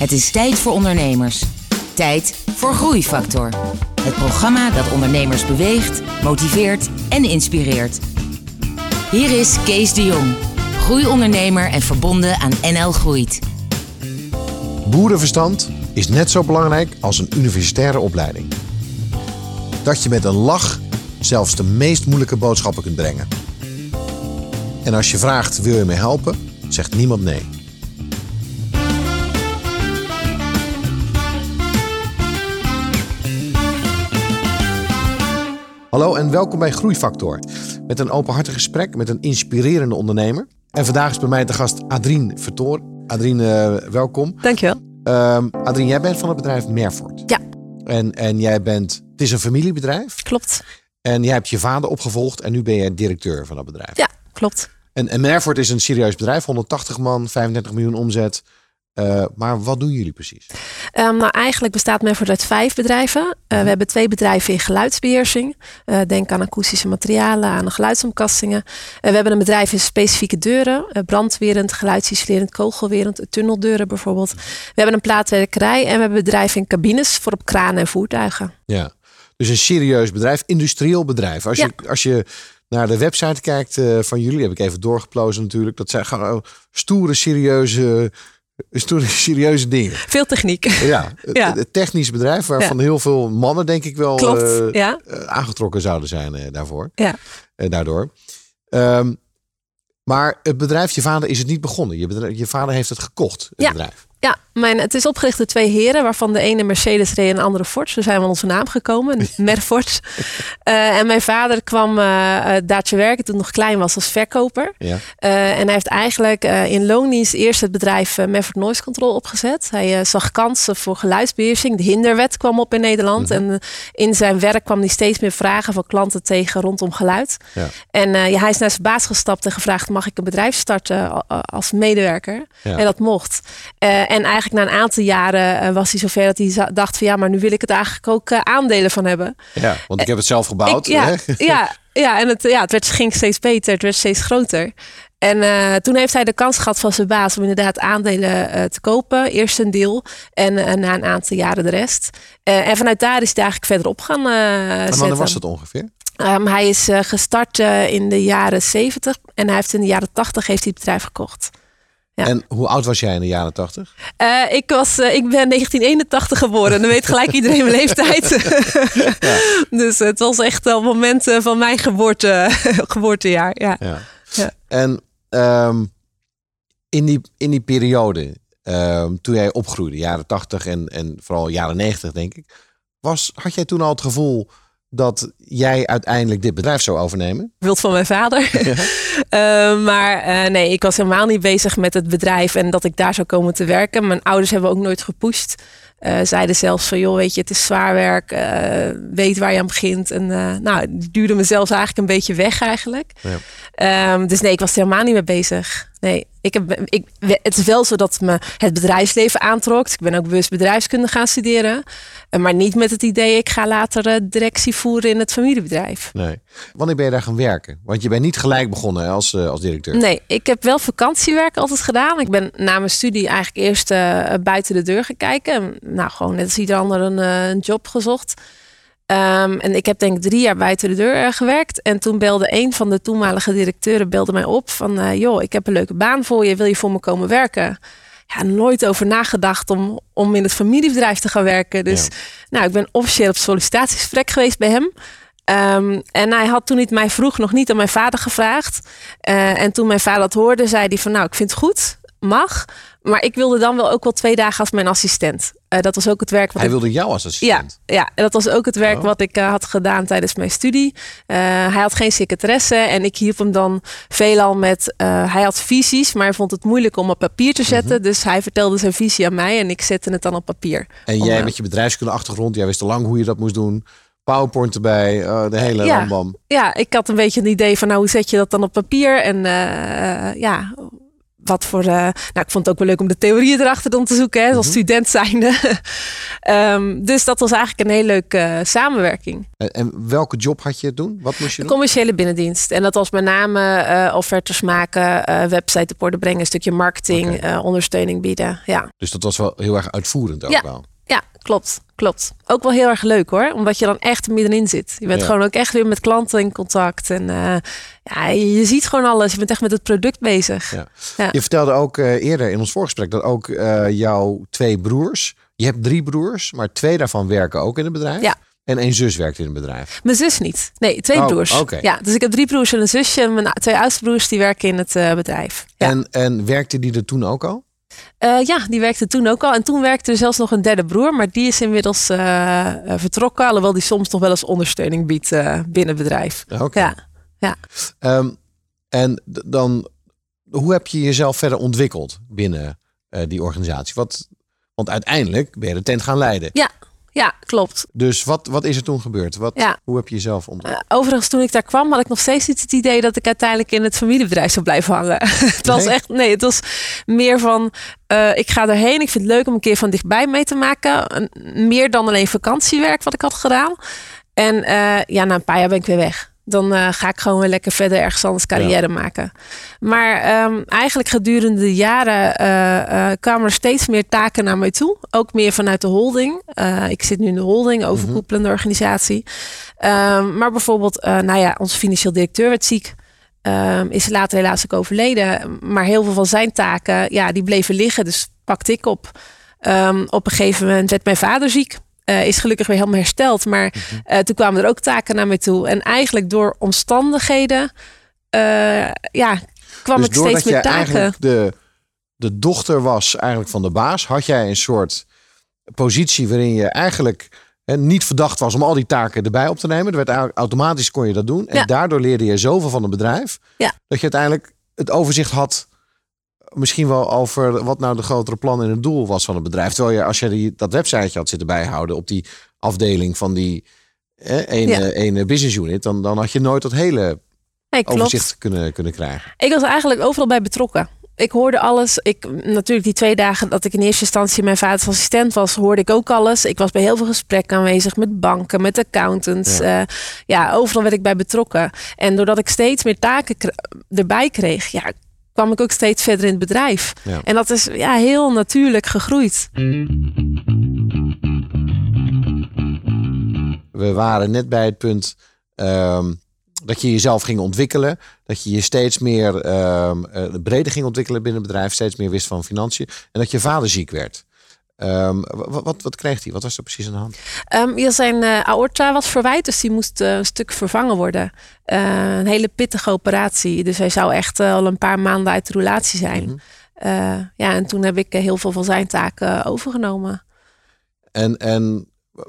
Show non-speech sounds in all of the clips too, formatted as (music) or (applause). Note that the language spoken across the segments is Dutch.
Het is tijd voor ondernemers. Tijd voor Groeifactor. Het programma dat ondernemers beweegt, motiveert en inspireert. Hier is Kees de Jong, groeiondernemer en verbonden aan NL Groeit. Boerenverstand is net zo belangrijk als een universitaire opleiding. Dat je met een lach zelfs de meest moeilijke boodschappen kunt brengen. En als je vraagt wil je me helpen, zegt niemand nee. Hallo en welkom bij Groeifactor. Met een openhartig gesprek met een inspirerende ondernemer. En vandaag is bij mij de gast Adrien Vertoor. Adrien, uh, welkom. Dankjewel. Um, Adrien, jij bent van het bedrijf Merfort. Ja. En, en jij bent, het is een familiebedrijf. Klopt. En jij hebt je vader opgevolgd en nu ben jij directeur van dat bedrijf. Ja, klopt. En, en Merfort is een serieus bedrijf, 180 man, 35 miljoen omzet. Uh, maar wat doen jullie precies? Um, nou, eigenlijk bestaat Merford uit vijf bedrijven. Uh, we hebben twee bedrijven in geluidsbeheersing. Uh, denk aan akoestische materialen, aan geluidsomkastingen. we hebben een bedrijf in specifieke deuren. brandwerend, geluidsisolerend, kogelwerend, tunneldeuren bijvoorbeeld. We hebben een plaatwerkerij en we hebben bedrijven in cabines voor op kranen en voertuigen. Ja, dus een serieus bedrijf, industrieel bedrijf. Als, je, als je naar de website kijkt van jullie, heb ik even doorgeplozen natuurlijk. Dat zijn gewoon stoere, serieuze is toen serieuze dingen. Veel techniek. Ja, (laughs) ja. Het technisch bedrijf waarvan heel veel mannen denk ik wel Klopt, uh, ja. aangetrokken zouden zijn uh, daarvoor. Ja. Daardoor. Um, maar het bedrijf, je vader is het niet begonnen. Je, bedrijf, je vader heeft het gekocht, het ja. bedrijf. Ja, mijn, het is opgericht door twee heren, waarvan de ene Mercedes reed en de andere Ford. Zo zijn we onze naam gekomen, (laughs) Merford. uh, en mijn vader kwam uh, daar te werken toen nog klein was als verkoper. Ja. Uh, en hij heeft eigenlijk in loondienst eerst het bedrijf Merford Noise Control opgezet. Hij zag kansen voor geluidsbeheersing. De hinderwet kwam op in Nederland. Mhm. En in zijn werk kwam hij steeds meer vragen van klanten tegen rondom geluid. Ja. En ja, hij is naar zijn baas gestapt en gevraagd, mag ik een bedrijf starten als medewerker? Ja. En dat mocht. En eigenlijk na een aantal jaren uh, was hij zover dat hij dacht van ja, maar nu wil ik het eigenlijk ook uh, aandelen van hebben. Ja, want ik heb het zelf gebouwd. Ik, ja, hè? (laughs) ja, ja, en het, ja, het werd, ging steeds beter, het werd steeds groter. En uh, toen heeft hij de kans gehad van zijn baas om inderdaad aandelen te kopen. Eerst een deel en na een aantal jaren de rest. en vanuit daar is hij eigenlijk verder op gaan en zetten. wanneer was dat ongeveer? Um, hij is gestart in de jaren 70 en hij heeft in de jaren 80 heeft hij het bedrijf gekocht. Ja. En hoe oud was jij in de jaren 80? Uh, ik, was, uh, ik ben 1981 geboren. Dan weet gelijk iedereen mijn leeftijd. (laughs) ja. Dus het was echt al momenten van mijn geboorte, (laughs) geboortejaar. Ja. ja. En um, in, die, in die periode, um, toen jij opgroeide, jaren 80 en, en vooral jaren 90 denk ik. Was, had jij toen al het gevoel dat jij uiteindelijk dit bedrijf zou overnemen? Wilt van mijn vader. Ja. (laughs) uh, (laughs) maar uh, nee, ik was helemaal niet bezig met het bedrijf en dat ik daar zou komen te werken. Mijn ouders hebben ook nooit gepusht. Uh, zeiden zelfs van, joh, weet je, het is zwaar werk. weet waar je aan begint. En nou, duurde me zelfs eigenlijk een beetje weg eigenlijk. Ja. Um, dus nee, ik was er helemaal niet mee bezig. Nee, ik heb, ik, het is wel zo dat me het bedrijfsleven aantrok. Ik ben ook bewust bedrijfskunde gaan studeren. Maar niet met het idee, ik ga later directie voeren in het familiebedrijf. Nee. Wanneer ben je daar gaan werken? Want je bent niet gelijk begonnen als, uh, als directeur. Nee, ik heb wel vakantiewerk altijd gedaan. Ik ben na mijn studie eigenlijk eerst uh, buiten de deur gaan kijken. Nou, gewoon net als ieder ander een, uh, een job gezocht. Um, en ik heb denk ik drie jaar buiten de deur uh, gewerkt. En toen belde een van de toenmalige directeuren belde mij op van... Uh, joh, ik heb een leuke baan voor je. Wil je voor me komen werken? Ja, nooit over nagedacht om, om in het familiebedrijf te gaan werken. Dus Ja. nou, ik ben officieel op sollicitatiegesprek geweest bij hem. Um, en hij had toen niet mij vroeg nog niet aan mijn vader gevraagd. Uh, en toen mijn vader dat hoorde, zei hij van nou, ik vind het goed, mag. Maar ik wilde dan wel ook wel twee dagen als mijn assistent. Uh, dat was ook het werk wat Hij ik wilde jou als ja, assistent. ja, en dat was ook het werk Oh. wat ik uh, had gedaan tijdens mijn studie. Uh, hij had geen secretaresse en ik hielp hem dan veelal met. Hij had visies, maar hij vond het moeilijk om op papier te zetten. Mhm. Dus hij vertelde zijn visie aan mij en ik zette het dan op papier. En Om, jij eh, met je bedrijfskunde achtergrond, jij wist al lang hoe je dat moest doen. PowerPoint erbij, de hele Ja. rambam. Ja, ik had een beetje een idee van nou, hoe zet je dat dan op papier? En ja, wat voor. Uh, nou, ik vond het ook wel leuk om de theorieën erachter dan te zoeken, hè, als mhm. student zijnde. um, (laughs) dus dat was eigenlijk een hele leuke uh, samenwerking. En, en, welke job had je toen? Wat moest je doen? Commerciële binnendienst. En dat was met name uh, offertes maken, website op orde brengen, een stukje marketing, okay. ondersteuning bieden. Ja. Dus dat was wel heel erg uitvoerend ook ja. wel. Ja, klopt. Klopt. Ook wel heel erg leuk hoor. Omdat je dan echt middenin zit. Je bent gewoon ook echt weer met klanten in contact. En uh, ja, je ziet gewoon alles. Je bent echt met het product bezig. Ja. Ja. Je vertelde ook uh, eerder in ons voorgesprek dat ook uh, jouw twee broers. Je hebt drie broers, maar twee daarvan werken ook in het bedrijf. Ja. En één zus werkt in het bedrijf. Mijn zus niet. Nee, twee Oh, broers. oké. Ja, dus ik heb drie broers en een zusje. Mijn twee oudste broers die werken in het eh, bedrijf. Ja. En, en werkte die er toen ook al? Eh, ja, die werkte toen ook al. En toen werkte er zelfs nog een derde broer. Maar die is inmiddels eh, eh, vertrokken. Alhoewel die soms nog wel eens ondersteuning biedt binnen het bedrijf. Oké. Ja, ja. Ehm, en dan, hoe heb je jezelf verder ontwikkeld binnen die organisatie? Wat, want uiteindelijk ben je de tent gaan leiden. ja, klopt. Dus wat, wat is er toen gebeurd? Wat, Ja. Hoe heb je jezelf ontwikkeld? Eh, overigens, toen ik daar kwam, had ik nog steeds niet het idee dat ik uiteindelijk in het familiebedrijf zou blijven hangen. (laughs) het was Nee? echt, nee, het was meer van, eh, ik ga erheen. Ik vind het leuk om een keer van dichtbij mee te maken. Meer dan alleen vakantiewerk wat ik had gedaan. En eh, ja, na een paar jaar ben ik weer weg. Dan eh, ga ik gewoon weer lekker verder ergens anders carrière maken. Maar ehm, eigenlijk gedurende de jaren eh, eh, kwamen er steeds meer taken naar mij toe. Ook meer vanuit de holding. Ik zit nu in de holding, overkoepelende organisatie. Ehm, maar bijvoorbeeld, nou ja, onze financieel directeur werd ziek. Ehm, is later helaas ook overleden. Maar heel veel van zijn taken, ja, die bleven liggen. Dus pakte ik op. Op een gegeven moment werd mijn vader ziek. Eh, is gelukkig weer helemaal hersteld. Maar eh, toen kwamen er ook taken naar mij toe. En eigenlijk door omstandigheden, eh, ja, kwam dus ik steeds meer taken. de, de dochter was eigenlijk van de baas, had jij een soort positie waarin je eigenlijk hè, niet verdacht was om al die taken erbij op te nemen. Er werd eigenlijk automatisch kon je dat doen. En Ja. daardoor leerde je zoveel van het bedrijf. Ja. Dat je uiteindelijk het overzicht had. Misschien wel over wat nou de grotere plan en het doel was van het bedrijf. Terwijl je, als je die, dat websiteje had zitten bijhouden op die afdeling van die ene, Ja. ene business unit, dan, dan had je nooit dat hele Nee, overzicht kunnen, kunnen krijgen. Ik was eigenlijk overal bij betrokken. Ik hoorde alles. Ik, natuurlijk die twee dagen dat ik in eerste instantie mijn vaders assistent was, hoorde ik ook alles. Ik was bij heel veel gesprekken aanwezig met banken, met accountants. Ja. Ja, ja overal werd ik bij betrokken. En doordat ik steeds meer taken erbij kreeg, ja, kwam ik ook steeds verder in het bedrijf. Ja. En dat is ja, heel natuurlijk gegroeid. We waren net bij het punt ehm, dat je jezelf ging ontwikkelen. Dat je je steeds meer ehm, eh, breder ging ontwikkelen binnen het bedrijf. Steeds meer wist van financiën. En dat je vader ziek werd. Ehm, wat, wat, wat kreeg hij? Wat was er precies aan de hand? Ehm, ja, zijn eh, aorta was verwijt, dus die moest eh, een stuk vervangen worden. Eh, een hele pittige operatie. Dus hij zou echt al een paar maanden uit de roulatie zijn. Mhm. Ja, en toen heb ik heel veel van zijn taken overgenomen. En, en,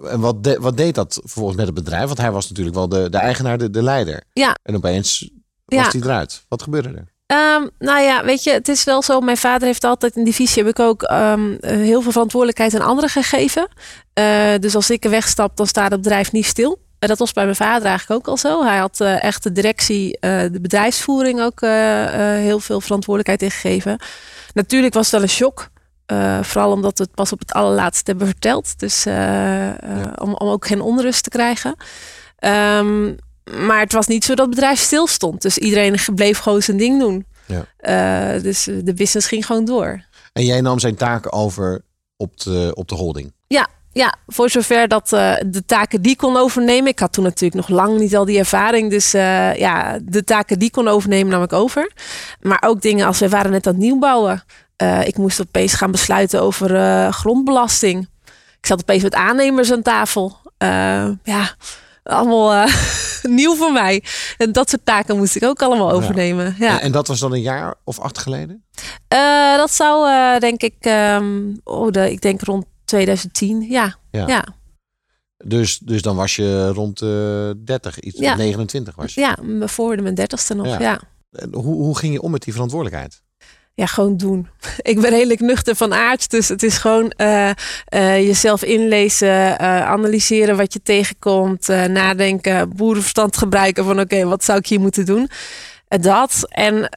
en wat, de- wat deed dat vervolgens met het bedrijf? Want hij was natuurlijk wel de, de eigenaar, de, de leider. Ja. En opeens was Ja. hij eruit. Wat gebeurde er? Ehm, nou ja, weet je, het is wel zo. Mijn vader heeft altijd in die visie heb ik ook ehm, eh, heel veel verantwoordelijkheid aan anderen gegeven. Eh, dus als ik er wegstap, dan staat het bedrijf niet stil. En dat was bij mijn vader eigenlijk ook al zo. Hij had eh, echt de directie, de bedrijfsvoering ook heel veel verantwoordelijkheid ingegeven. Natuurlijk was het wel een shock. Vooral omdat we het pas op het allerlaatste hebben verteld. Dus Ja. om, om ook geen onrust te krijgen. Ehm, maar het was niet zo dat het bedrijf stil stond. Dus iedereen bleef gewoon zijn ding doen. Ja. Eh, dus de business ging gewoon door. En jij nam zijn taken over op de, op de holding. Ja, voor zover dat eh, de taken die kon overnemen. Ik had toen natuurlijk nog lang niet al die ervaring. Dus eh, ja, de taken die kon overnemen nam ik over. Maar ook dingen als we waren net aan het nieuwbouwen. Eh, ik moest opeens gaan besluiten over eh, grondbelasting. Ik zat opeens met aannemers aan tafel. Eh, ja, allemaal eh, (laughs) nieuw voor mij. En dat soort taken moest ik ook allemaal overnemen. Ja. En, en dat was dan een jaar of acht geleden? Eh, dat zou eh, denk ik, ehm, oh, de, ik denk rond 2010. Ja, Ja. ja. Dus, dus dan was je rond de 30, iets Ja. 29 was je. ja, voor de mijn dertigste nog. Ja. ja. En Hoe, hoe ging je om met die verantwoordelijkheid? Gewoon doen. (laughs) Ik ben redelijk nuchter van aard. Dus het is gewoon eh, eh, jezelf inlezen, eh, analyseren wat je tegenkomt, nadenken, boerenverstand gebruiken van oké, wat zou ik hier moeten doen? dat en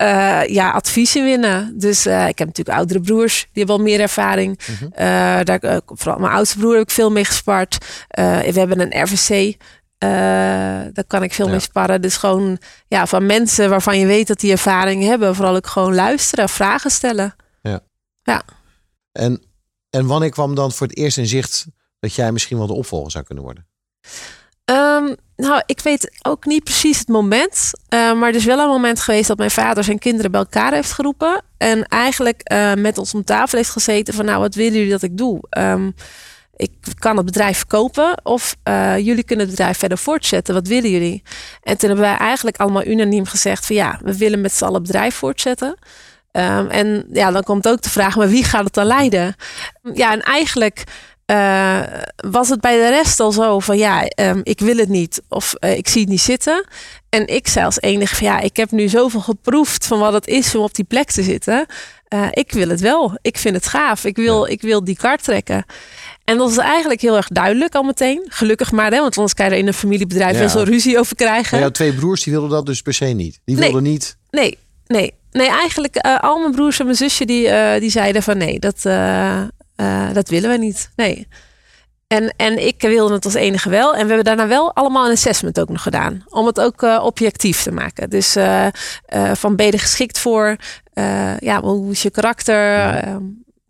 ja, advies winnen. Dus ik heb natuurlijk oudere broers, die hebben al meer ervaring. Mm daar, vooral mijn oudste broer heb ik veel mee gespart. we hebben een RVC. Daar kan ik veel mee sparren. Dus gewoon ja, van mensen waarvan je weet dat die ervaring hebben. Vooral ook gewoon luisteren, vragen stellen. Ja. ja. En, en wanneer kwam dan voor het eerst in zicht dat jij misschien wel de opvolger zou kunnen worden? Um, nou, ik weet ook niet precies het moment. Uh, maar er is wel een moment geweest dat mijn vader zijn kinderen bij elkaar heeft geroepen. En eigenlijk uh, met ons om tafel heeft gezeten van nou, wat willen jullie dat ik doe? Um, ik kan het bedrijf verkopen of uh, jullie kunnen het bedrijf verder voortzetten. Wat willen jullie? En toen hebben wij eigenlijk allemaal unaniem gezegd van ja, we willen met z'n allen het bedrijf voortzetten. Um, en ja, dan komt ook de vraag, maar wie gaat het dan leiden? Ja, en eigenlijk uh, was het bij de rest al zo van ja, um, ik wil het niet of uh, ik zie het niet zitten. En ik zei als enige van ja, ik heb nu zoveel geproefd van wat het is om op die plek te zitten. Uh, ik wil het wel. Ik vind het gaaf. Ik wil, ja. ik wil die kart trekken. En dat is eigenlijk heel erg duidelijk al meteen. Gelukkig maar, hè, want anders kan je er in een familiebedrijf ja. wel ruzie over krijgen. Maar jouw twee broers die wilden dat dus per se niet. Die wilden nee. niet. Nee, nee. Nee, eigenlijk al mijn broers en mijn zusje die, die zeiden van nee, dat, uh, dat willen we niet. Nee. En, en ik wilde het als enige wel. En we hebben daarna wel allemaal een assessment ook nog gedaan. Om het ook uh, objectief te maken. Dus uh, van ben je er geschikt voor? ja, hoe is je karakter? Ja.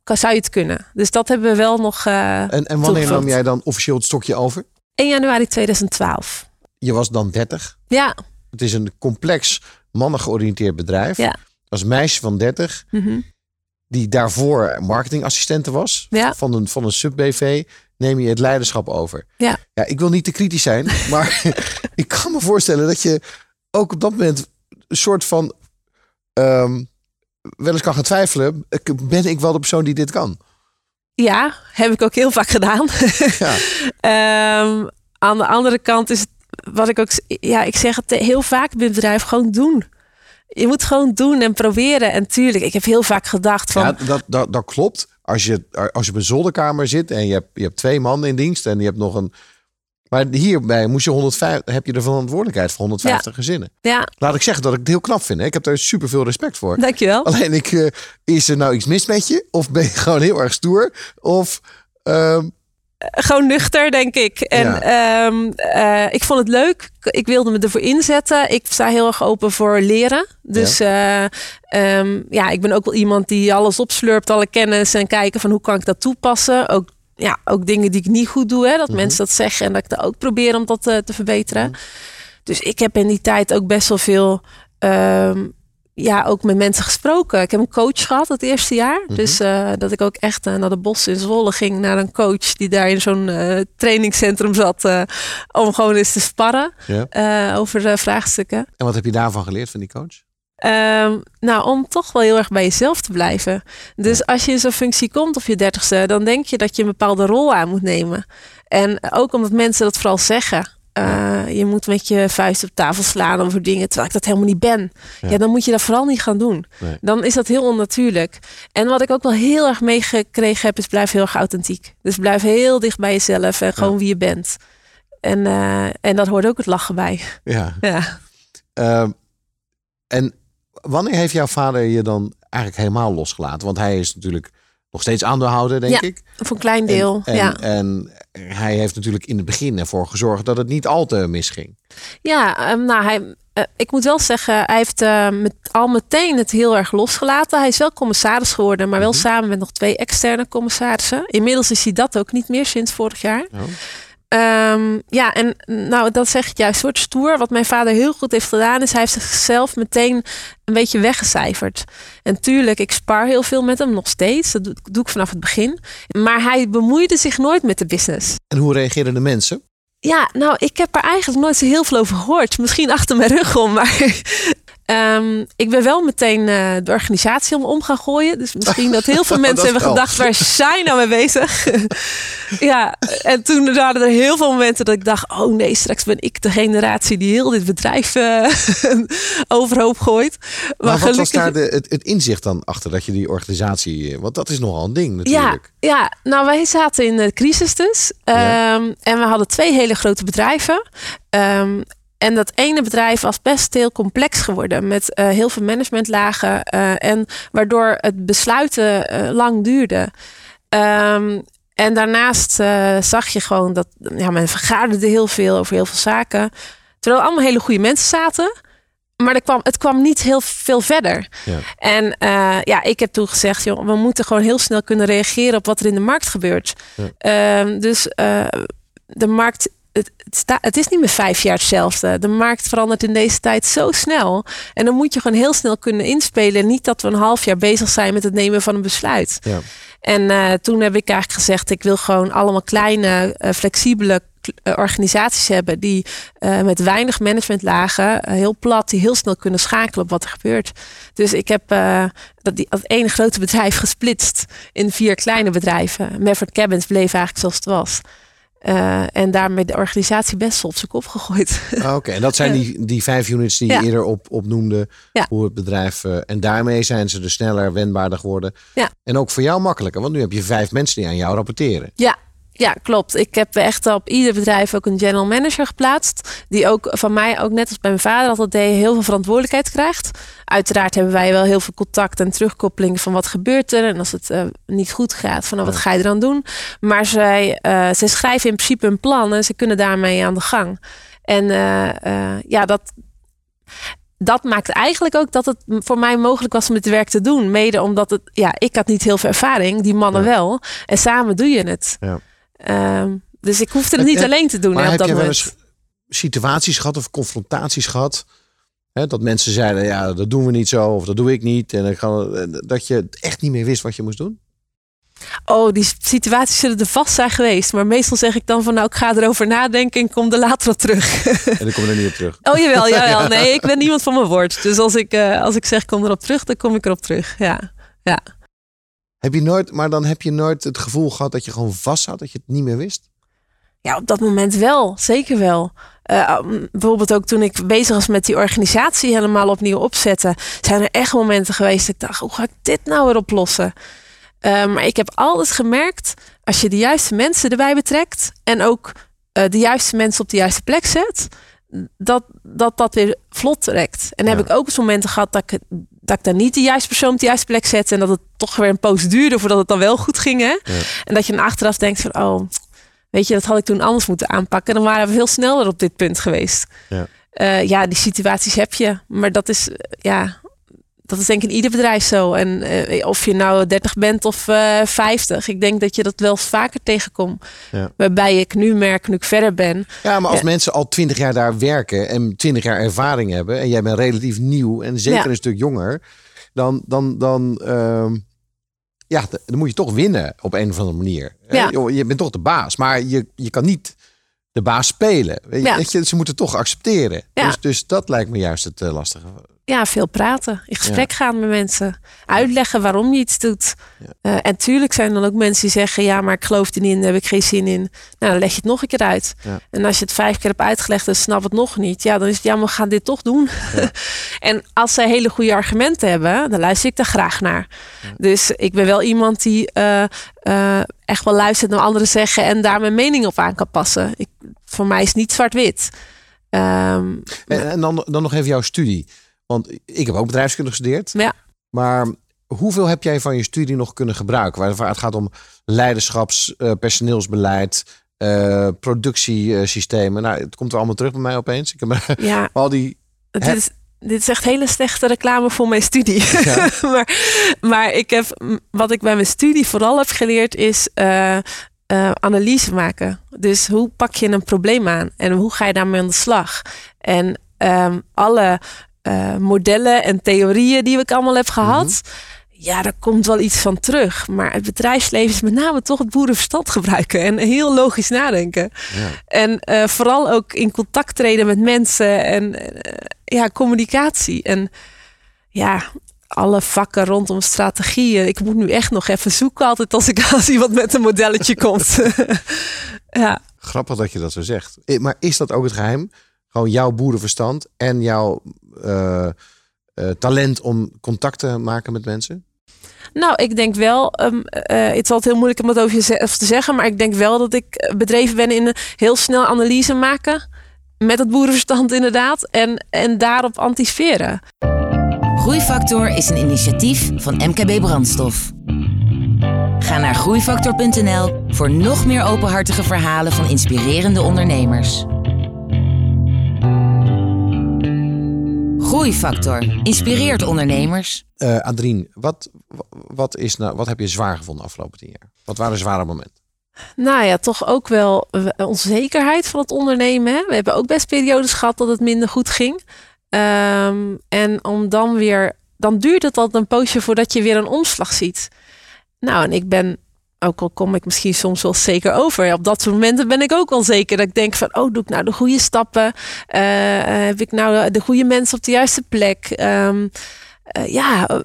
Zou je het kunnen? Dus dat hebben we wel nog. en, en wanneer nam jij dan officieel het stokje over? 1 januari 2012. Je was dan 30. Ja. Het is een complex mannen georiënteerd bedrijf. Ja. Als meisje van 30. Mm -hmm die daarvoor marketingassistente was ja. van een, van een sub-BV, neem je het leiderschap over. Ja. ja, ik wil niet te kritisch zijn, (laughs) maar ik kan me voorstellen dat je ook op dat moment een soort van um, wel eens kan gaan twijfelen. Ben ik wel de persoon die dit kan? Ja, heb ik ook heel vaak gedaan. (laughs) Ja. um, (laughs) aan de andere kant is het, wat ik ook, ja, ik zeg het heel vaak bij het bedrijf, gewoon doen je moet gewoon doen en proberen. En tuurlijk, ik heb heel vaak gedacht van... Ja, dat, dat, dat klopt. Als je, als je op een zolderkamer zit en je hebt, je hebt twee mannen in dienst en je hebt nog een... Maar hierbij moest je 150, heb je de verantwoordelijkheid voor 150 ja. gezinnen. Ja. Laat ik zeggen dat ik het heel knap vind. Hè? Ik heb daar super veel respect voor. Dankjewel. Alleen ik, uh, is er nou iets mis met je? Of ben je (laughs) gewoon heel erg stoer? Of... Uh, gewoon nuchter, denk ik. En ja. um, uh, ik vond het leuk. Ik wilde me ervoor inzetten. Ik sta heel erg open voor leren. Dus ja. Uh, um, ja, ik ben ook wel iemand die alles opslurpt, alle kennis en kijken van hoe kan ik dat toepassen. Ook, ja, ook dingen die ik niet goed doe, hè, dat Mhm. mensen dat zeggen en dat ik dat ook probeer om dat uh, te verbeteren. Dus ik heb in die tijd ook best wel veel. Um, ja, ook met mensen gesproken. Ik heb een coach gehad het eerste jaar. Mhm. Dus uh, dat ik ook echt uh, naar de bos in Zwolle ging. Naar een coach die daar in zo'n uh, trainingscentrum zat. om gewoon eens te sparren Ja. over vraagstukken. En wat heb je daarvan geleerd van die coach? Um, nou, om toch wel heel erg bij jezelf te blijven. Dus als je in zo'n functie komt op je dertigste, dan denk je dat je een bepaalde rol aan moet nemen. En ook omdat mensen dat vooral zeggen. Uh, je moet met je vuist op tafel slaan over dingen terwijl ik dat helemaal niet ben. Ja, ja dan moet je dat vooral niet gaan doen. Nee. Dan is dat heel onnatuurlijk. En wat ik ook wel heel erg meegekregen heb, is blijf heel erg authentiek. Dus blijf heel dicht bij jezelf en gewoon ja. wie je bent. En, uh, en dat hoort ook het lachen bij. Ja. ja. Uh, en wanneer heeft jouw vader je dan eigenlijk helemaal losgelaten? Want hij is natuurlijk nog steeds aandeelhouder, denk ja, ik. Voor een klein deel. En, en, ja. en hij heeft natuurlijk in het begin ervoor gezorgd dat het niet al te misging. Ja, um, nou, hij, uh, ik moet wel zeggen, hij heeft uh, met, al meteen het heel erg losgelaten. Hij is wel commissaris geworden, maar wel Mhm. mm -hmm. samen met nog twee externe commissarissen. Inmiddels is hij dat ook niet meer sinds vorig jaar. Oh. Um, ja, en nou, dat zeg ik juist soort stoer. Wat mijn vader heel goed heeft gedaan, is hij heeft zichzelf meteen een beetje weggecijferd. En tuurlijk, ik spar heel veel met hem nog steeds. Dat doe, doe ik vanaf het begin. Maar hij bemoeide zich nooit met de business. En hoe reageerden de mensen? Ja, nou, ik heb er eigenlijk nooit zo heel veel over gehoord. Misschien achter mijn rug om, maar Um, ik ben wel meteen uh, de organisatie om, om gaan gooien. Dus misschien dat heel veel (laughs) mensen hebben gedacht, waar zijn nou mee bezig? (laughs) ja, en toen waren er heel veel momenten dat ik dacht, oh nee, straks ben ik de generatie die heel dit bedrijf uh, (laughs) overhoop gooit. Maar, maar wat gelukkig... was daar de, het, het, inzicht dan achter dat je die organisatie, want dat is nogal een ding natuurlijk. Ja, ja nou wij zaten in de crisis dus. Um, ja. En we hadden twee hele grote bedrijven. Um, En dat ene bedrijf was best heel complex geworden met uh, heel veel managementlagen uh, en waardoor het besluiten uh, lang duurde. Um, en daarnaast zag je gewoon dat ja, men vergaderde heel veel over heel veel zaken. Terwijl er allemaal hele goede mensen zaten. Maar er kwam, het kwam niet heel veel verder. Ja. En ja, ik heb toen gezegd, joh, we moeten gewoon heel snel kunnen reageren op wat er in de markt gebeurt. Ja. Um, dus de markt het, het, het, is niet meer vijf jaar hetzelfde. De markt verandert in deze tijd zo snel. En dan moet je gewoon heel snel kunnen inspelen. Niet dat we een half jaar bezig zijn met het nemen van een besluit. Ja. En uh, toen heb ik eigenlijk gezegd: ik wil gewoon allemaal kleine, uh, flexibele uh, organisaties hebben die met weinig managementlagen, heel plat, die heel snel kunnen schakelen op wat er gebeurt. Dus ik heb dat, die, dat ene grote (laughs) bedrijf gesplitst in vier kleine bedrijven. Mefford Cabins bleef eigenlijk zoals het was. Uh, en daarmee de organisatie best op zijn kop gegooid. Ah, oké, en dat zijn die, die vijf units die je eerder op, opnoemde. Ja. Hoe het bedrijf. Uh, en daarmee zijn ze er sneller wendbaarder geworden. Ja. En ook voor jou makkelijker, want nu heb je vijf mensen die aan jou rapporteren. Ja, ja, klopt. Ik heb echt op ieder bedrijf ook een general manager geplaatst. Die ook van mij, ook net als bij mijn vader altijd deed, heel veel verantwoordelijkheid krijgt. Uiteraard hebben wij wel heel veel contact en terugkoppeling van wat gebeurt er. En als het uh, niet goed gaat, van nou, wat ga je eraan doen. Maar zij, uh, zij schrijven in principe een plan en ze kunnen daarmee aan de gang. En uh, ja, dat dat maakt eigenlijk ook dat het voor mij mogelijk was om dit werk te doen. Mede omdat het, ja, ik had niet heel veel ervaring, die mannen wel. En samen doe je het. Ja. Um, dus ik hoefde het niet alleen te doen. Hè, heb dat je wel eens situaties gehad of confrontaties gehad? Hè, dat mensen zeiden, ja, dat doen we niet zo of dat doe ik niet. En dan dat je echt niet meer wist wat je moest doen? Oh, die situaties zullen er vast zijn geweest. Maar meestal zeg ik dan van nou, ik ga erover nadenken en kom er later op terug. (laughs) En dan kom je er niet op terug. Oh jawel, (laughs) jawel. Nee, ik ben niemand van mijn woord. Dus als ik, uh, als ik zeg kom erop terug, dan kom ik erop terug. Ja, ja. Heb je nooit, maar dan heb je nooit het gevoel gehad dat je gewoon vast zat, dat je het niet meer wist? Ja, op dat moment wel. Zeker wel. Uh, bijvoorbeeld ook toen ik bezig was met die organisatie helemaal opnieuw opzetten, zijn er echt momenten geweest dat ik dacht, hoe ga ik dit nou weer oplossen? Uh, maar ik heb altijd gemerkt, als je de juiste mensen erbij betrekt en ook uh, de juiste mensen op de juiste plek zet, dat dat, dat weer vlot trekt. En dan heb ik ook eens momenten gehad dat ik dat ik dan niet de juiste persoon op de juiste plek zet. En dat het toch weer een poos duurde voordat het dan wel goed ging. Hè? En dat je dan achteraf denkt van, oh, weet je, dat had ik toen anders moeten aanpakken. Dan waren we veel sneller op dit punt geweest. Ja, uh, ja die situaties heb je. Maar dat is, ja, dat is denk ik in ieder bedrijf zo. En uh, of je nou 30 bent of uh, eh, 50. Ik denk dat je dat wel vaker tegenkomt. Ja. Waarbij ik nu merk, nu ik verder ben. Ja, maar als mensen al 20 jaar daar werken en 20 jaar ervaring hebben. En jij bent relatief nieuw en zeker een stuk jonger. Dan, dan, dan, uh, ja, dan moet je toch winnen op een of andere manier. Ja. Je bent toch de baas. Maar je, je kan niet de baas spelen. Weet je, ze moeten toch accepteren. Dus, dus dat lijkt me juist het uh, lastige ja, veel praten. In gesprek gaan met mensen. Uitleggen waarom je iets doet. Uh, en tuurlijk zijn er dan ook mensen die zeggen... ja, maar ik geloof er niet in, daar heb ik geen zin in. Nou, dan leg je het nog een keer uit. En als je het vijf keer hebt uitgelegd en snap het nog niet... ja, dan is het, ja, we gaan dit toch doen. (laughs) en als zij hele goede argumenten hebben... dan luister ik daar graag naar. Dus ik ben wel iemand die uh, uh, echt wel luistert naar anderen zeggen... en daar mijn mening op aan kan passen. Ik, voor mij is het niet zwart-wit. Um, en, en dan, dan nog even jouw studie... Want ik heb ook bedrijfskunde gestudeerd. Ja. Maar hoeveel heb jij van je studie nog kunnen gebruiken? Waar het gaat om leiderschaps, uh, personeelsbeleid, uh, productiesystemen. Nou, het komt er allemaal terug bij mij opeens. Ik heb (laughs) ja. al die. Dit is, dit is echt hele slechte reclame voor mijn studie. Ja. (laughs) maar, maar ik heb wat ik bij mijn studie vooral heb geleerd is. Uh, analyse maken. Dus hoe pak je een probleem aan en hoe ga je daarmee aan de slag? En um, alle uh, modellen en theorieën die ik allemaal heb gehad. Mhm. Ja, daar komt wel iets van terug. Maar het bedrijfsleven is met name toch het boerenverstand gebruiken en heel logisch nadenken. Ja. En uh, vooral ook in contact treden met mensen en uh, ja, communicatie. En ja, alle vakken rondom strategieën. Ik moet nu echt nog even zoeken altijd als ik (laughs) als iemand met een modelletje komt. (laughs) ja. Grappig dat je dat zo zegt. Maar is dat ook het geheim? Gewoon jouw boerenverstand en jouw uh, uh, talent om contact te maken met mensen? Nou, ik denk wel, um, uh, het is altijd heel moeilijk om het over jezelf te zeggen, maar ik denk wel dat ik bedreven ben in heel snel analyse maken met het boerenverstand (laughs) inderdaad. En, en daarop anticiperen. Groeifactor is een initiatief van MKB Brandstof. Ga naar groeifactor.nl voor nog meer openhartige verhalen van inspirerende ondernemers. Groeifactor inspireert ondernemers. Uh, Adrien, wat, wat, is nou, wat heb je zwaar gevonden afgelopen tien jaar? Wat waren zware momenten? Nou ja, toch ook wel onzekerheid van het ondernemen. Hè? We hebben ook best periodes gehad dat het minder goed ging. Um, en om dan weer, dan duurt het altijd een poosje voordat je weer een omslag ziet. Nou, en ik ben, ook al kom ik misschien soms wel zeker over, op dat soort momenten ben ik ook wel zeker dat ik denk van, oh, doe ik nou de goede stappen? Uh, heb ik nou de goede mensen op de juiste plek? Um, uh, ja,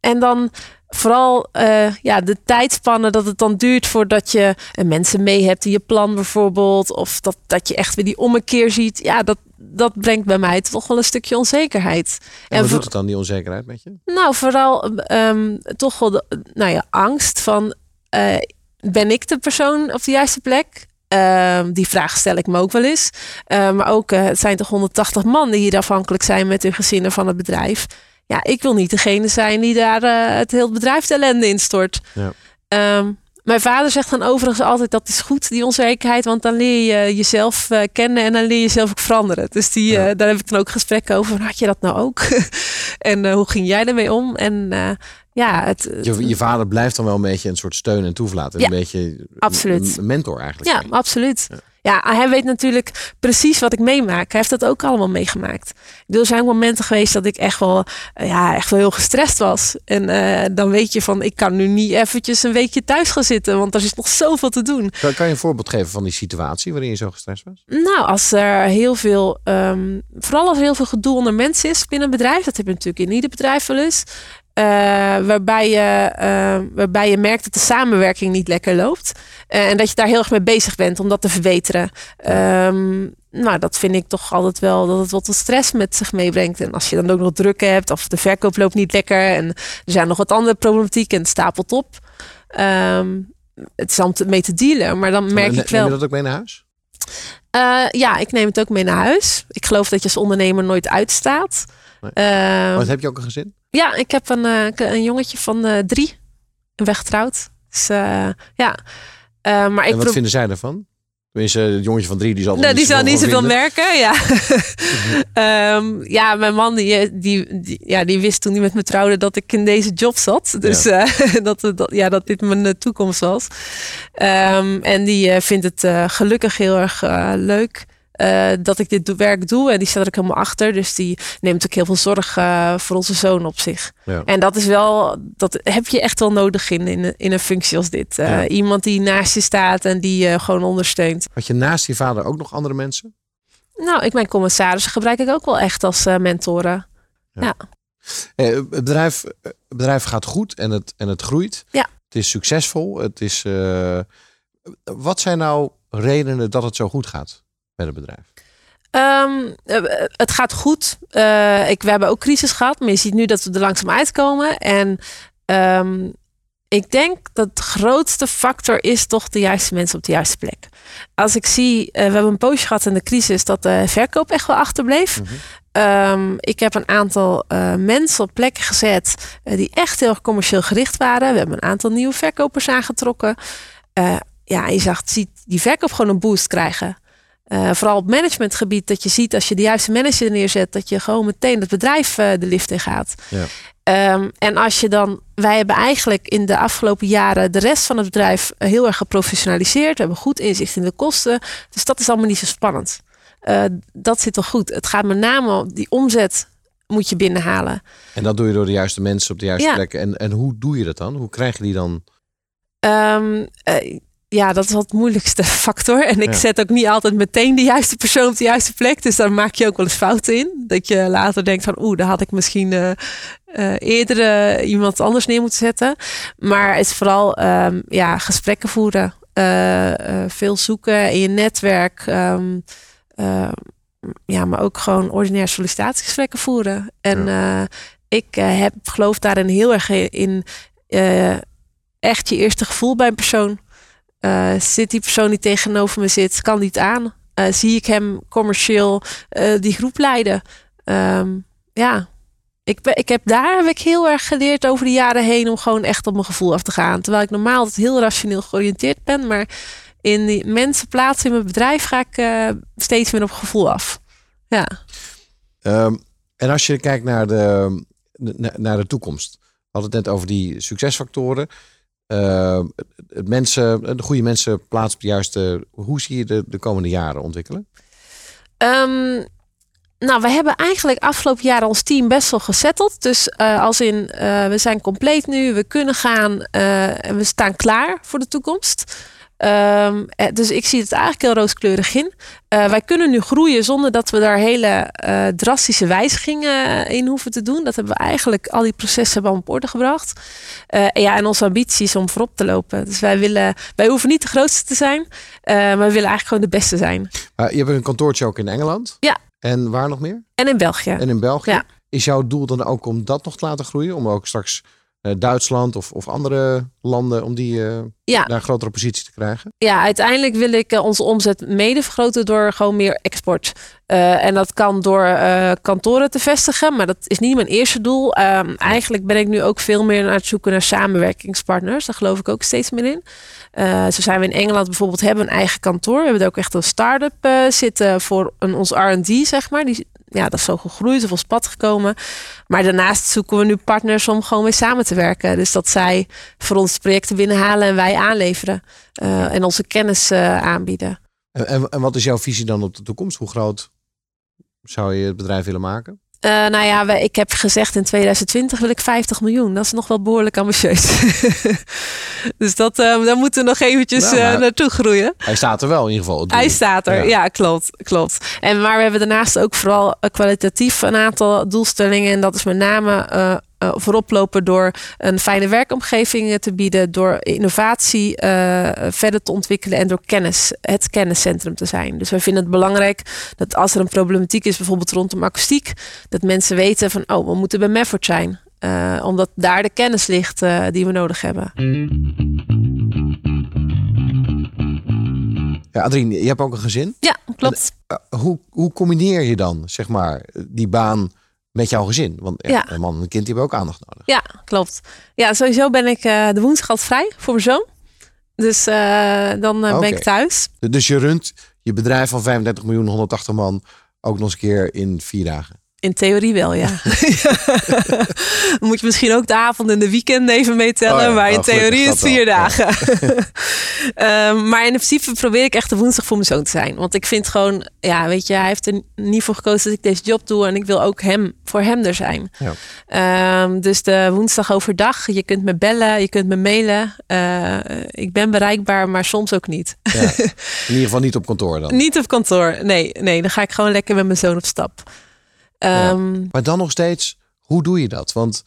en dan vooral uh, ja, de tijdspannen dat het dan duurt voordat je mensen mee hebt in je plan bijvoorbeeld. Of dat, dat je echt weer die ommekeer ziet. Ja, dat, dat brengt bij mij toch wel een stukje onzekerheid. En, wat doet het dan, die onzekerheid met je? Nou, vooral um, toch wel de, nou ja, angst van... Uh, ben ik de persoon op de juiste plek? Uh, die vraag stel ik me ook wel eens. Uh, maar ook, uh, het zijn toch 180 man die hier afhankelijk zijn met hun gezinnen van het bedrijf. Ja, ik wil niet degene zijn die daar het hele bedrijf de ellende instort. Ja. Um, mijn vader zegt dan overigens altijd dat is goed, die onzekerheid. Want dan leer je jezelf kennen en dan leer je jezelf ook veranderen. Dus die, ja. uh, daar heb ik dan ook gesprekken over. Had je dat nou ook? (laughs) en uh, hoe ging jij ermee om? En ja, het, je, je, vader blijft dan wel een beetje een soort steun en toevlaten. Ja, een beetje absoluut. een mentor eigenlijk. Ja, absoluut. Ja. Ja, hij weet natuurlijk precies wat ik meemaak. Hij heeft dat ook allemaal meegemaakt. Er zijn momenten geweest dat ik echt wel, ja, echt wel heel gestrest was. En uh, dan weet je van, ik kan nu niet eventjes een weekje thuis gaan zitten, want er is nog zoveel te doen. Kan, kan je een voorbeeld geven van die situatie waarin je zo gestrest was? Nou, als er heel veel, um, vooral als er heel veel gedoe onder mensen is binnen een bedrijf, dat heb je natuurlijk in ieder bedrijf wel eens. Uh, waarbij, je, uh, waarbij je merkt dat de samenwerking niet lekker loopt. Uh, en dat je daar heel erg mee bezig bent om dat te verbeteren. Um, nou, dat vind ik toch altijd wel dat het wat stress met zich meebrengt. En als je dan ook nog druk hebt of de verkoop loopt niet lekker. En er zijn nog wat andere problematiek en het stapelt op. Um, het is om mee te dealen, maar dan merk ik wel... Neem je dat ook mee naar huis? ja, ik neem het ook mee naar huis. Ik geloof dat je als ondernemer nooit uitstaat. Nee. Wat heb je ook een gezin? Ja, ik heb een, uh, een jongetje van uh, drie. Weggetrouwd. Dus uh, ja. maar ik en wat vinden zij ervan? Tenminste, het jongetje van drie, die zal, nou, die zal niet zoveel merken. Ja. um, (laughs) ja, mijn man die, die, die, ja, die wist toen hij met me trouwde dat ik in deze job zat. Dus ja. (laughs) dat, dat, ja, dat dit mijn toekomst was. Um, en die vindt het gelukkig heel erg leuk. Uh, dat ik dit werk doe. En die staat er ook helemaal achter. Dus die neemt ook heel veel zorg uh, voor onze zoon op zich. Ja. En dat is wel, dat heb je echt wel nodig in, in, in een functie als dit. Uh, ja. Iemand die naast je staat en die je gewoon ondersteunt. Had je naast je vader ook nog andere mensen? Nou, ik mijn commissarissen gebruik ik ook wel echt als mentoren. Ja. ja. het, bedrijf, het bedrijf gaat goed en het, en het groeit. Ja. Het is succesvol. Het is, wat zijn nou redenen dat het zo goed gaat? Met het bedrijf? Um, het gaat goed. Uh, ik, we hebben ook crisis gehad, maar je ziet nu dat we er langzaam uitkomen. En um, ik denk dat de grootste factor is toch de juiste mensen op de juiste plek. Als ik zie, uh, we hebben een poosje gehad in de crisis dat de verkoop echt wel achterbleef. Mm -hmm. um, ik heb een aantal uh, mensen op plekken gezet die echt heel commercieel gericht waren. We hebben een aantal nieuwe verkopers aangetrokken. ja, je zag, ziet die verkoop gewoon een boost krijgen. Uh, vooral op managementgebied, dat je ziet als je de juiste manager neerzet, dat je gewoon meteen het bedrijf uh, de lift in gaat. Ja. Um, en als je dan, wij hebben eigenlijk in de afgelopen jaren de rest van het bedrijf heel erg geprofessionaliseerd. We hebben goed inzicht in de kosten. Dus dat is allemaal niet zo spannend. Uh, dat zit toch goed. Het gaat met name om die omzet moet je binnenhalen. En dat doe je door de juiste mensen op de juiste ja. plekken. En, en hoe doe je dat dan? Hoe krijg je die dan? Um, ja, dat is wat het moeilijkste (laughs) factor. En ik ja. zet ook niet altijd meteen de juiste persoon op de juiste plek. Dus daar maak je ook wel eens fouten in. Dat je later denkt van oeh, daar had ik misschien uh, uh, eerder uh, iemand anders neer moeten zetten. Maar het is vooral um, ja, gesprekken voeren. veel zoeken in je netwerk. Um, ja, maar ook gewoon ordinair sollicitatiegesprekken voeren. En ja. ik heb, geloof daarin heel erg in echt je eerste gevoel bij een persoon. Uh, zit die persoon die tegenover me zit, kan niet aan. eh, zie ik hem commercieel eh, die groep leiden. Ehm, ja, ik, ik heb daar heb ik heel erg geleerd over de jaren heen om gewoon echt op mijn gevoel af te gaan. Terwijl ik normaal heel rationeel georiënteerd ben, maar in die mensen plaatsen in mijn bedrijf ga ik steeds meer op gevoel af. Ja. Um, en als je kijkt naar de, naar de toekomst. We hadden het net over die succesfactoren. Het mensen, de goede mensen plaatsen op de juiste. Hoe zie je de, de komende jaren ontwikkelen? Um, nou, we hebben eigenlijk afgelopen jaren ons team best wel gezetteld. Dus uh, als in, uh, we zijn compleet nu, we kunnen gaan uh, en we staan klaar voor de toekomst. Um, dus ik zie het eigenlijk heel rooskleurig in. Uh, wij kunnen nu groeien zonder dat we daar hele uh, drastische wijzigingen in hoeven te doen. Dat hebben we eigenlijk, al die processen hebben op orde gebracht. Uh, ja, en onze ambitie is om voorop te lopen. Dus wij willen, wij hoeven niet de grootste te zijn, maar we willen eigenlijk gewoon de beste zijn. Je hebt een kantoortje ook in Engeland. Ja. En waar nog meer? En in België. En in België. Ja. Is jouw doel dan ook om dat nog te laten groeien? Om ook straks Duitsland of, of andere landen, om die uh, ja. naar een grotere positie te krijgen? Ja, uiteindelijk wil ik uh, onze omzet mede vergroten door gewoon meer export. en dat kan door kantoren te vestigen, maar dat is niet mijn eerste doel. Ehm, eigenlijk ben ik nu ook veel meer aan het zoeken naar samenwerkingspartners. Daar geloof ik ook steeds meer in. zo zijn we in Engeland bijvoorbeeld hebben een eigen kantoor. We hebben er ook echt een start-up zitten voor een, ons R&D, zeg maar. Die ja, dat is zo gegroeid of op pad gekomen. Maar daarnaast zoeken we nu partners om gewoon mee samen te werken. Dus dat zij voor ons projecten binnenhalen en wij aanleveren. Uh, en onze kennis uh, aanbieden. En, en, en, wat is jouw visie dan op de toekomst? Hoe groot zou je het bedrijf willen maken? Uh, nou ja, we, ik heb gezegd in 2020 wil ik 50 miljoen. Dat is nog wel behoorlijk ambitieus. (laughs) dus dat, uh, daar moeten we nog eventjes nou, uh, naartoe groeien. Hij staat er wel in ieder geval. Hij staat er, ja. ja, klopt, klopt. En, maar we hebben daarnaast ook vooral kwalitatief een aantal doelstellingen. En dat is met name uh, voorop lopen door een fijne werkomgeving te bieden, door innovatie uh, verder te ontwikkelen en door kennis, het kenniscentrum te zijn. Dus wij vinden het belangrijk dat als er een problematiek is, bijvoorbeeld rondom akoestiek, dat mensen weten van, oh, we moeten bij Mefford zijn. Uh, omdat daar de kennis ligt die we nodig hebben. Ja, Adrien, je hebt ook een gezin. Ja, klopt. En, hoe, hoe combineer je dan, zeg maar, die baan met jouw gezin. Want ja. een man en een kind die hebben ook aandacht nodig. Ja, klopt. Ja, sowieso ben ik uh, de woensdag altijd vrij voor mijn zoon. Dus uh, dan uh, okay. ben ik thuis. Dus je runt je bedrijf van 35 miljoen, 180 man ook nog eens een keer in vier dagen. In theorie wel, ja. (laughs) Dan moet je misschien ook de avond en de weekend even meetellen. Oh ja, maar in oh, theorie is het vier wel. dagen. Um, (laughs) maar in principe probeer ik echt de woensdag voor mijn zoon te zijn. Want ik vind gewoon, ja, weet je, hij heeft er niet voor gekozen dat ik deze job doe. En ik wil ook hem, voor hem er zijn. Ja. Um, dus de woensdag overdag, je kunt me bellen, je kunt me mailen. Uh, ik ben bereikbaar, maar soms ook niet. Ja. In ieder geval niet op kantoor dan? (laughs) Niet op kantoor, nee. Nee, dan ga ik gewoon lekker met mijn zoon op stap. Ja. Um, maar dan nog steeds, hoe doe je dat? Want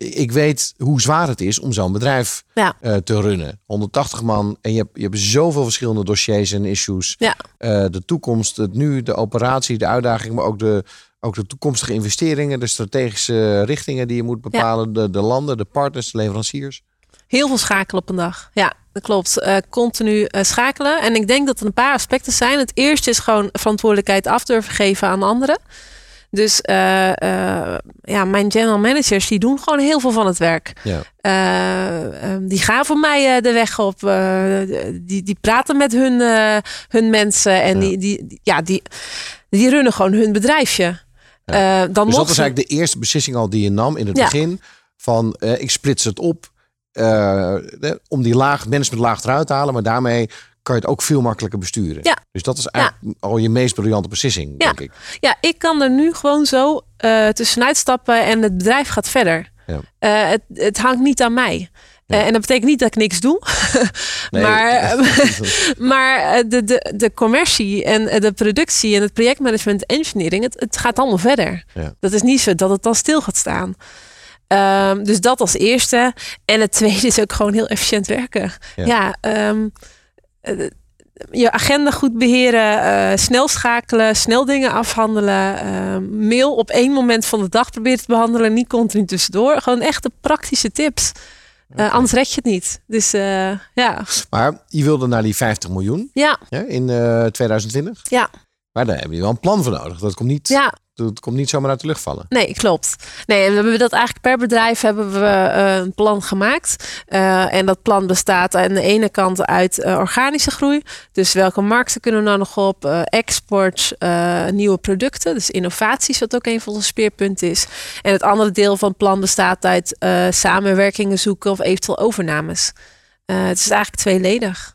ik weet hoe zwaar het is om zo'n bedrijf ja. uh, te runnen. 180 man en je hebt, je hebt zoveel verschillende dossiers en issues. Ja. Uh, de toekomst, het nu, de operatie, de uitdaging, maar ook de, ook de toekomstige investeringen, de strategische richtingen die je moet bepalen, ja. de, de landen, de partners, de leveranciers. Heel veel schakelen op een dag. Ja, dat klopt. Uh, continu schakelen. En ik denk dat er een paar aspecten zijn. Het eerste is gewoon verantwoordelijkheid af durven geven aan anderen. Dus uh, uh, ja, mijn general managers die doen gewoon heel veel van het werk. Ja. Uh, die gaan voor mij de weg op. die, die praten met hun, hun mensen en ja. Die, die, ja, die, die runnen gewoon hun bedrijfje. Ja. dan dus dat was eigenlijk de eerste beslissing al die je nam in het ja. begin. Van ik splits het op om die laag, management laag eruit te halen. Maar daarmee kan je het ook veel makkelijker besturen. Ja. Dus dat is eigenlijk ja. al je meest briljante beslissing, ja. denk ik. Ja, ik kan er nu gewoon zo uh, tussenuit stappen en het bedrijf gaat verder. Ja. Uh, het, het hangt niet aan mij. Ja. Uh, en dat betekent niet dat ik niks doe. (laughs) nee, maar (laughs) (laughs) maar de, de, de commercie en de productie en het projectmanagement engineering, het, het gaat allemaal verder. Ja. Dat is niet zo dat het dan stil gaat staan. Um, dus dat als eerste. En het tweede is ook gewoon heel efficiënt werken. Ja, ja um, je agenda goed beheren, uh, snel schakelen, snel dingen afhandelen, uh, mail op één moment van de dag proberen te behandelen, niet continu tussendoor. Gewoon echte praktische tips. Uh, anders red je het niet. Dus ja. Maar je wilde naar die 50 miljoen ja. in uh, 2020. Ja. Maar daar heb je wel een plan voor nodig. Dat komt niet, ja. Dat komt niet zomaar uit de lucht vallen. Nee, klopt. Nee, we hebben dat eigenlijk per bedrijf hebben we uh, een plan gemaakt. Uh, en dat plan bestaat aan de ene kant uit uh, organische groei. Dus welke markten kunnen we nou nog op? export, nieuwe producten. Dus innovaties, wat ook een van onze speerpunten is. En het andere deel van het plan bestaat uit samenwerkingen zoeken of eventueel overnames. het is eigenlijk tweeledig.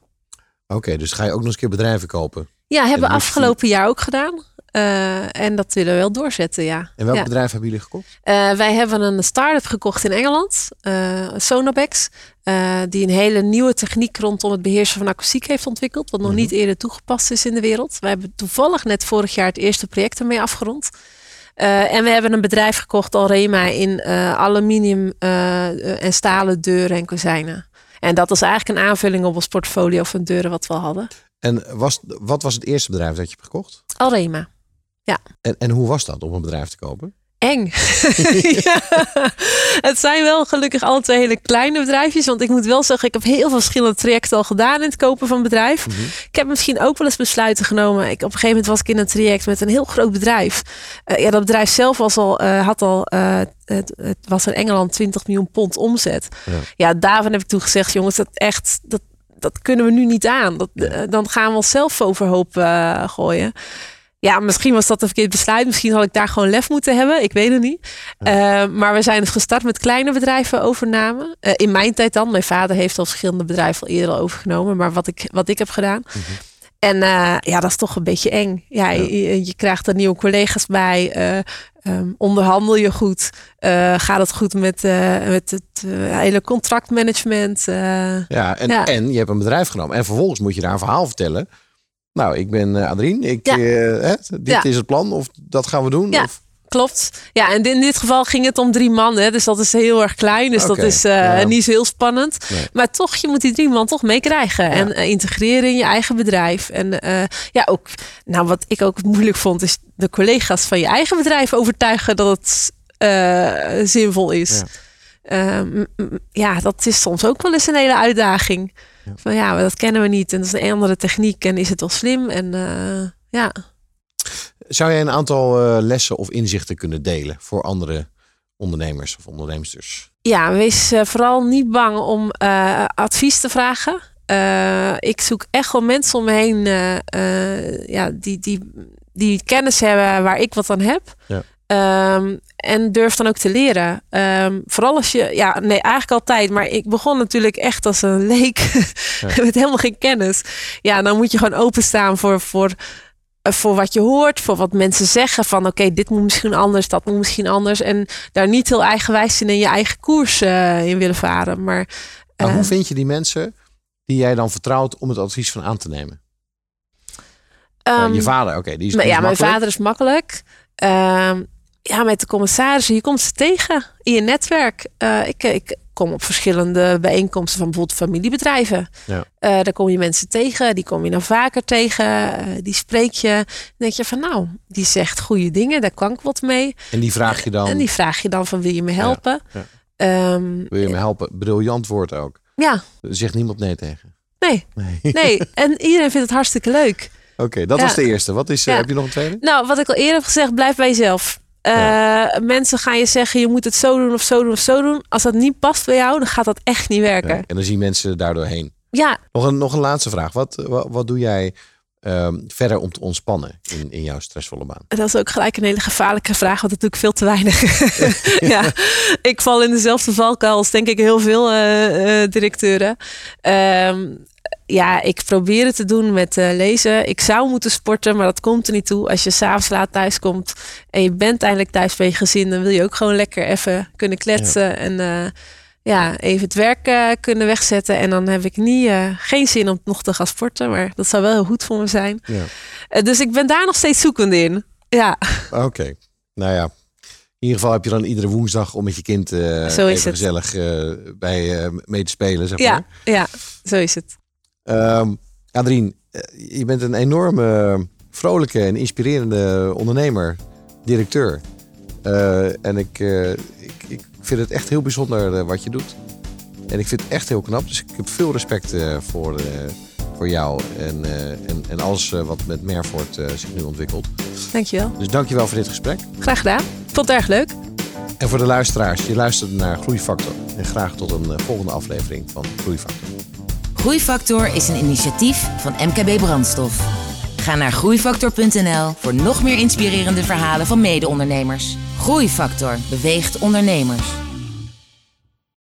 Oké, okay, dus ga je ook nog eens een keer bedrijven kopen? Ja, hebben we afgelopen jaar ook gedaan. Uh, en dat willen we wel doorzetten, ja. En welk ja. bedrijf hebben jullie gekocht? Uh, wij hebben een start-up gekocht in Engeland, uh, Sonobex. die een hele nieuwe techniek rondom het beheersen van akoestiek heeft ontwikkeld. Wat nog Mhm. niet eerder toegepast is in de wereld. Wij hebben toevallig net vorig jaar het eerste project ermee afgerond. en we hebben een bedrijf gekocht, Alrema, in aluminium en stalen deuren en kozijnen. En dat is eigenlijk een aanvulling op ons portfolio van deuren wat we al hadden. En was, wat was het eerste bedrijf dat je hebt gekocht? Alrema. Ja. En, en hoe was dat om een bedrijf te kopen? Eng. (laughs) ja. Het zijn wel gelukkig twee hele kleine bedrijfjes. Want ik moet wel zeggen, ik heb heel veel verschillende trajecten al gedaan in het kopen van bedrijf. Mhm. Ik heb misschien ook wel eens besluiten genomen. Ik, op een gegeven moment was ik in een traject met een heel groot bedrijf. Uh, ja, dat bedrijf zelf was al, uh, had al, uh, het, het, was in Engeland 20 miljoen pond omzet. Ja, ja daarvan heb ik toen gezegd, jongens, dat echt, dat, dat kunnen we nu niet aan. Dat. Dan gaan we onszelf overhoop uh, gooien. Ja, misschien was dat een verkeerd besluit. Misschien had ik daar gewoon lef moeten hebben. Ik weet het niet. Ja. Uh, maar we zijn dus gestart met kleine bedrijven overname. Uh, in mijn tijd dan. Mijn vader heeft al verschillende bedrijven al eerder overgenomen. Maar wat ik, wat ik heb gedaan. Mhm. Mm -hmm. En uh, ja, dat is toch een beetje eng. Ja, ja. Je, je, krijgt er nieuwe collega's bij. Um, onderhandel je goed? gaat het goed met, met het hele contractmanagement? ja, en, ja. en je hebt een bedrijf genomen. En vervolgens moet je daar een verhaal vertellen. Nou, ik ben uh, Adrien. Ik, ja. uh, hè, dit ja. is het plan. Of dat gaan we doen. Ja. Of... Klopt. Ja, en in dit geval ging het om drie man. Hè, dus dat is heel erg klein. Dus okay. dat is uh, ja. niet zo heel spannend. Nee. Maar toch, je moet die drie man toch meekrijgen. En integreren in je eigen bedrijf. En ja, ook, nou wat ik ook moeilijk vond, is de collega's van je eigen bedrijf overtuigen dat het zinvol is. Ja. Um, ja, dat is soms ook wel eens een hele uitdaging. Ja. Van ja, dat kennen we niet. En dat is een andere techniek. En is het wel slim? En uh, ja. Zou jij een aantal uh, lessen of inzichten kunnen delen voor andere ondernemers of ondernemsters? Ja, wees uh, vooral niet bang om advies te vragen. ik zoek echt wel mensen om me heen ja, die, die, die kennis hebben waar ik wat aan heb. Ja. Um, en durf dan ook te leren. Um, vooral als je, ja, nee, eigenlijk altijd. Maar ik begon natuurlijk echt als een leek. Ja. (laughs) met helemaal geen kennis. Ja, dan moet je gewoon openstaan voor, voor, voor wat je hoort. Voor wat mensen zeggen. Van oké, okay, dit moet misschien anders. Dat moet misschien anders. En daar niet heel eigenwijs in in je eigen koers uh, in willen varen. Maar, maar hoe vind je die mensen die jij dan vertrouwt om het advies van aan te nemen? Um, je vader, oké. Okay, die is, die ja, is mijn vader is makkelijk. Um, ja, met de commissarissen, je komt ze tegen in je netwerk. Uh, ik, ik, kom op verschillende bijeenkomsten van bijvoorbeeld familiebedrijven. Ja. Uh, daar kom je mensen tegen, die kom je dan vaker tegen, uh, die spreek je. Dan denk je van nou, die zegt goede dingen, daar kan ik wat mee. En die vraag je dan? En die vraag je dan van wil je me helpen? Ja, ja. Um, wil je me helpen? Briljant woord ook. Ja. Zegt niemand nee tegen. Nee. Nee. nee. En iedereen vindt het hartstikke leuk. Oké, okay, dat was de eerste. Wat is, heb je nog een tweede? Nou, wat ik al eerder heb gezegd, blijf bij jezelf. Ja. Mensen gaan je zeggen, je moet het zo doen of zo doen of zo doen. Als dat niet past bij jou, dan gaat dat echt niet werken. En dan zien mensen daardoor heen. Ja, Nog een, nog een laatste vraag. Wat, wat, wat doe jij ehm, verder om te ontspannen in, in jouw stressvolle baan? dat is ook gelijk een hele gevaarlijke vraag, want natuurlijk veel te weinig. (laughs) ja, ik val in dezelfde valkuil als denk ik heel veel eh, eh, directeuren. Ehm, ja, ik probeer het te doen met eh, lezen. Ik zou moeten sporten, maar dat komt er niet toe. Als je s'avonds laat thuis komt en je bent eindelijk thuis bij je gezin, dan wil je ook gewoon lekker even kunnen kletsen en eh, ja, even het werk eh, kunnen wegzetten. En dan heb ik niet, geen zin om nog te gaan sporten, maar dat zou wel heel goed voor me zijn. Ja. Dus ik ben daar nog steeds zoekend in. Ja, Oké. Nou ja. In ieder geval heb je dan iedere woensdag om met je kind Zo even gezellig bij mee te spelen. Zeg maar. ja, ja, zo is het. Ehm, Adrien, eh, je bent een enorme vrolijke en inspirerende ondernemer, directeur. Eh, en ik, eh, ik, ik vind het echt heel bijzonder eh, wat je doet. En ik vind het echt heel knap. Dus ik heb veel respect voor, voor jou en, en, en alles wat met Mervoort zich nu ontwikkelt. Dankjewel. Dus dankjewel voor dit gesprek. Graag gedaan. Vond het erg leuk. En voor de luisteraars, je luistert naar Groeifactor. En graag tot een volgende aflevering van Groeifactor. Groeifactor is een initiatief van MKB Brandstof. Ga naar groeifactor.nl voor nog meer inspirerende verhalen van mede-ondernemers. Groeifactor beweegt ondernemers.